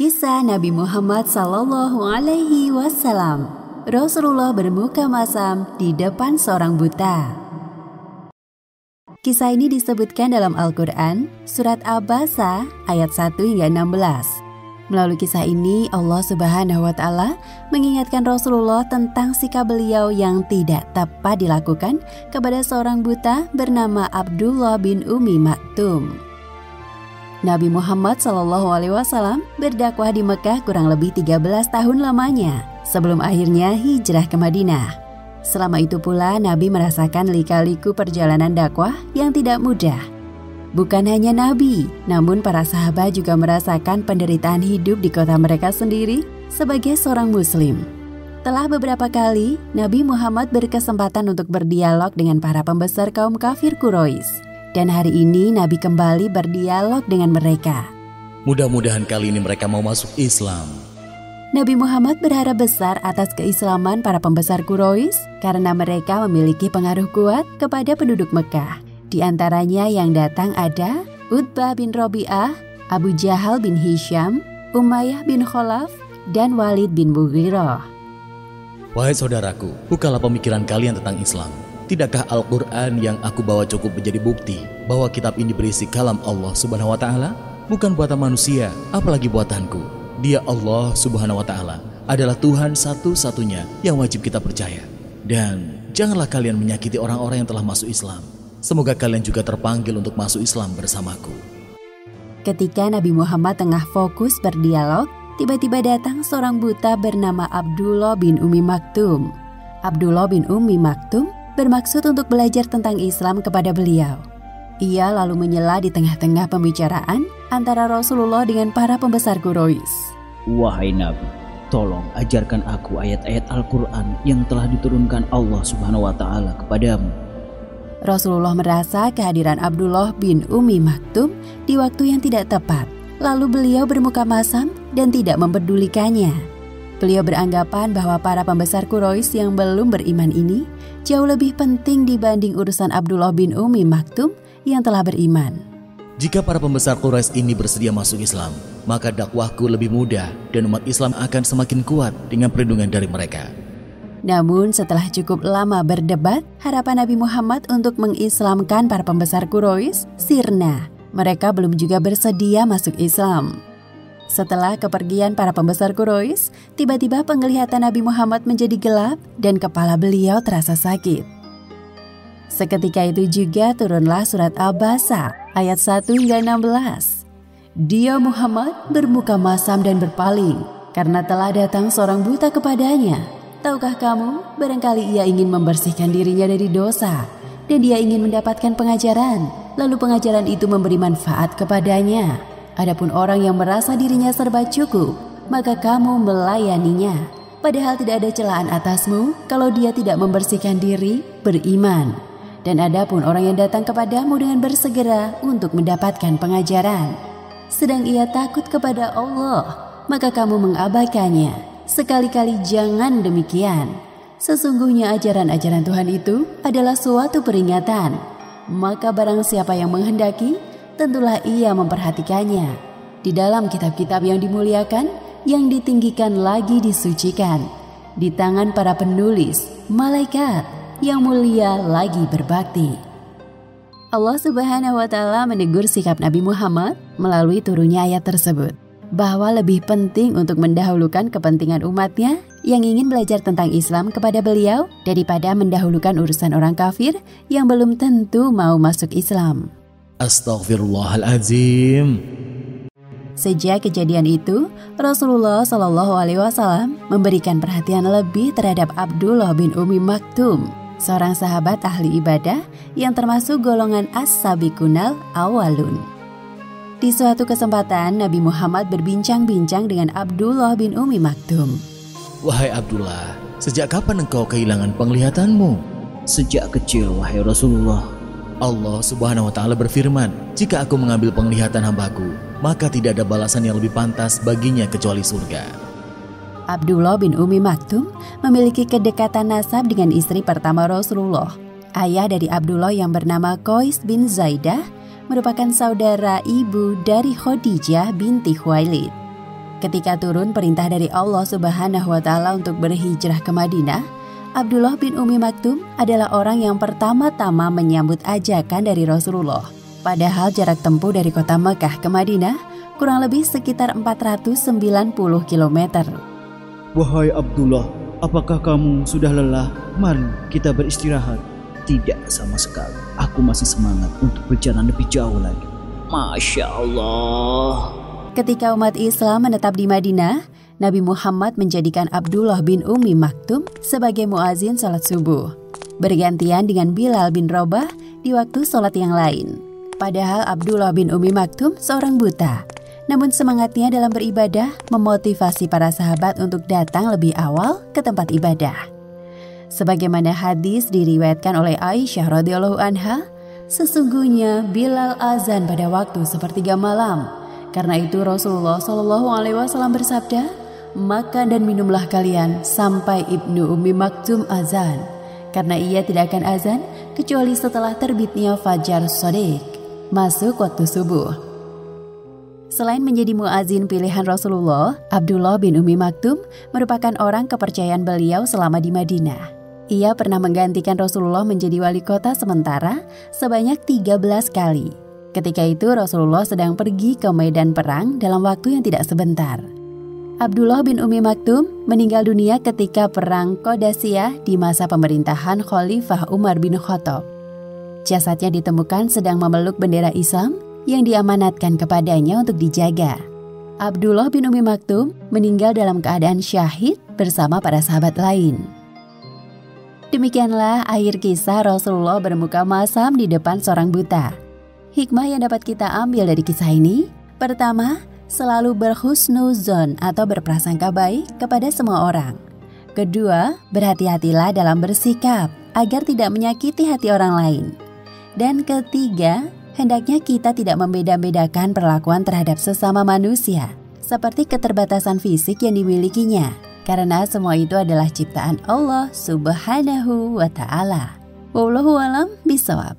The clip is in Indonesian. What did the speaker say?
Kisah Nabi Muhammad Sallallahu Alaihi Wasallam. Rasulullah bermuka masam di depan seorang buta. Kisah ini disebutkan dalam Al-Quran, Surat Abasa ayat 1 hingga 16. Melalui kisah ini, Allah Subhanahu wa Ta'ala mengingatkan Rasulullah tentang sikap beliau yang tidak tepat dilakukan kepada seorang buta bernama Abdullah bin Umi Maktum. Nabi Muhammad SAW berdakwah di Mekah kurang lebih 13 tahun lamanya sebelum akhirnya hijrah ke Madinah. Selama itu pula Nabi merasakan lika-liku perjalanan dakwah yang tidak mudah Bukan hanya Nabi, namun para sahabat juga merasakan penderitaan hidup di kota mereka sendiri sebagai seorang Muslim. Telah beberapa kali, Nabi Muhammad berkesempatan untuk berdialog dengan para pembesar kaum kafir Quraisy. Dan hari ini Nabi kembali berdialog dengan mereka. Mudah-mudahan kali ini mereka mau masuk Islam. Nabi Muhammad berharap besar atas keislaman para pembesar Quraisy karena mereka memiliki pengaruh kuat kepada penduduk Mekah. Di antaranya yang datang ada Utbah bin Robi'ah, Abu Jahal bin Hisham, Umayyah bin Khalaf, dan Walid bin Mughirah. Wahai saudaraku, bukalah pemikiran kalian tentang Islam. Tidakkah Al-Quran yang aku bawa cukup menjadi bukti bahwa kitab ini berisi kalam Allah Subhanahu wa Ta'ala? Bukan buatan manusia, apalagi buatanku. Dia Allah Subhanahu wa Ta'ala adalah Tuhan satu-satunya yang wajib kita percaya. Dan janganlah kalian menyakiti orang-orang yang telah masuk Islam. Semoga kalian juga terpanggil untuk masuk Islam bersamaku. Ketika Nabi Muhammad tengah fokus berdialog, tiba-tiba datang seorang buta bernama Abdullah bin Umi Maktum. Abdullah bin Umi Maktum bermaksud untuk belajar tentang Islam kepada beliau. Ia lalu menyela di tengah-tengah pembicaraan antara Rasulullah dengan para pembesar Quraisy. Wahai Nabi, tolong ajarkan aku ayat-ayat Al-Quran yang telah diturunkan Allah Subhanahu wa Ta'ala kepadamu Rasulullah merasa kehadiran Abdullah bin Umi Maktum di waktu yang tidak tepat. Lalu beliau bermuka masam dan tidak memperdulikannya. Beliau beranggapan bahwa para pembesar Quraisy yang belum beriman ini jauh lebih penting dibanding urusan Abdullah bin Umi Maktum yang telah beriman. Jika para pembesar Quraisy ini bersedia masuk Islam, maka dakwahku lebih mudah dan umat Islam akan semakin kuat dengan perlindungan dari mereka. Namun setelah cukup lama berdebat, harapan Nabi Muhammad untuk mengislamkan para pembesar Quraisy sirna. Mereka belum juga bersedia masuk Islam. Setelah kepergian para pembesar Quraisy, tiba-tiba penglihatan Nabi Muhammad menjadi gelap dan kepala beliau terasa sakit. Seketika itu juga turunlah surat Al-Basa ayat 1 hingga 16. Dia Muhammad bermuka masam dan berpaling karena telah datang seorang buta kepadanya Tahukah kamu, barangkali ia ingin membersihkan dirinya dari dosa dan dia ingin mendapatkan pengajaran, lalu pengajaran itu memberi manfaat kepadanya. Adapun orang yang merasa dirinya serba cukup, maka kamu melayaninya. Padahal tidak ada celaan atasmu kalau dia tidak membersihkan diri beriman. Dan adapun orang yang datang kepadamu dengan bersegera untuk mendapatkan pengajaran, sedang ia takut kepada Allah, maka kamu mengabaikannya Sekali-kali jangan demikian. Sesungguhnya ajaran-ajaran Tuhan itu adalah suatu peringatan. Maka barang siapa yang menghendaki, tentulah ia memperhatikannya. Di dalam kitab-kitab yang dimuliakan, yang ditinggikan lagi disucikan. Di tangan para penulis, malaikat yang mulia lagi berbakti. Allah Subhanahu wa taala menegur sikap Nabi Muhammad melalui turunnya ayat tersebut bahwa lebih penting untuk mendahulukan kepentingan umatnya yang ingin belajar tentang Islam kepada beliau daripada mendahulukan urusan orang kafir yang belum tentu mau masuk Islam. Astaghfirullahaladzim. Sejak kejadian itu, Rasulullah Shallallahu Alaihi Wasallam memberikan perhatian lebih terhadap Abdullah bin Umi Maktum, seorang sahabat ahli ibadah yang termasuk golongan as-sabiqunal awalun. Di suatu kesempatan, Nabi Muhammad berbincang-bincang dengan Abdullah bin Umi Maktum. Wahai Abdullah, sejak kapan engkau kehilangan penglihatanmu? Sejak kecil, wahai Rasulullah. Allah subhanahu wa ta'ala berfirman, Jika aku mengambil penglihatan hambaku, maka tidak ada balasan yang lebih pantas baginya kecuali surga. Abdullah bin Umi Maktum memiliki kedekatan nasab dengan istri pertama Rasulullah, ayah dari Abdullah yang bernama Qais bin Zaidah, merupakan saudara ibu dari Khadijah binti Khuwailid. Ketika turun perintah dari Allah Subhanahu wa taala untuk berhijrah ke Madinah, Abdullah bin Umi Maktum adalah orang yang pertama-tama menyambut ajakan dari Rasulullah. Padahal jarak tempuh dari kota Mekah ke Madinah kurang lebih sekitar 490 km. Wahai Abdullah, apakah kamu sudah lelah? Mari kita beristirahat. Tidak sama sekali. Aku masih semangat untuk berjalan lebih jauh lagi. Masya Allah. Ketika umat Islam menetap di Madinah, Nabi Muhammad menjadikan Abdullah bin Umi Maktum sebagai muazin salat subuh. Bergantian dengan Bilal bin Robah di waktu salat yang lain. Padahal Abdullah bin Umi Maktum seorang buta. Namun semangatnya dalam beribadah memotivasi para sahabat untuk datang lebih awal ke tempat ibadah. Sebagaimana hadis diriwayatkan oleh Aisyah radhiyallahu anha, sesungguhnya Bilal azan pada waktu sepertiga malam. Karena itu Rasulullah Shallallahu alaihi wasallam bersabda, "Makan dan minumlah kalian sampai Ibnu Ummi Maktum azan." Karena ia tidak akan azan kecuali setelah terbitnya fajar sodik, masuk waktu subuh. Selain menjadi muazin pilihan Rasulullah, Abdullah bin Umi Maktum merupakan orang kepercayaan beliau selama di Madinah. Ia pernah menggantikan Rasulullah menjadi wali kota sementara sebanyak 13 kali. Ketika itu Rasulullah sedang pergi ke medan perang dalam waktu yang tidak sebentar. Abdullah bin Umi Maktum meninggal dunia ketika perang Qadasiyah di masa pemerintahan Khalifah Umar bin Khattab. Jasadnya ditemukan sedang memeluk bendera Islam yang diamanatkan kepadanya untuk dijaga. Abdullah bin Umi Maktum meninggal dalam keadaan syahid bersama para sahabat lain. Demikianlah akhir kisah Rasulullah bermuka masam di depan seorang buta. Hikmah yang dapat kita ambil dari kisah ini, pertama, selalu berhusnuzon atau berprasangka baik kepada semua orang. Kedua, berhati-hatilah dalam bersikap agar tidak menyakiti hati orang lain. Dan ketiga, hendaknya kita tidak membeda-bedakan perlakuan terhadap sesama manusia, seperti keterbatasan fisik yang dimilikinya karena semua itu adalah ciptaan Allah Subhanahu wa taala. Wallahu alam bisawab.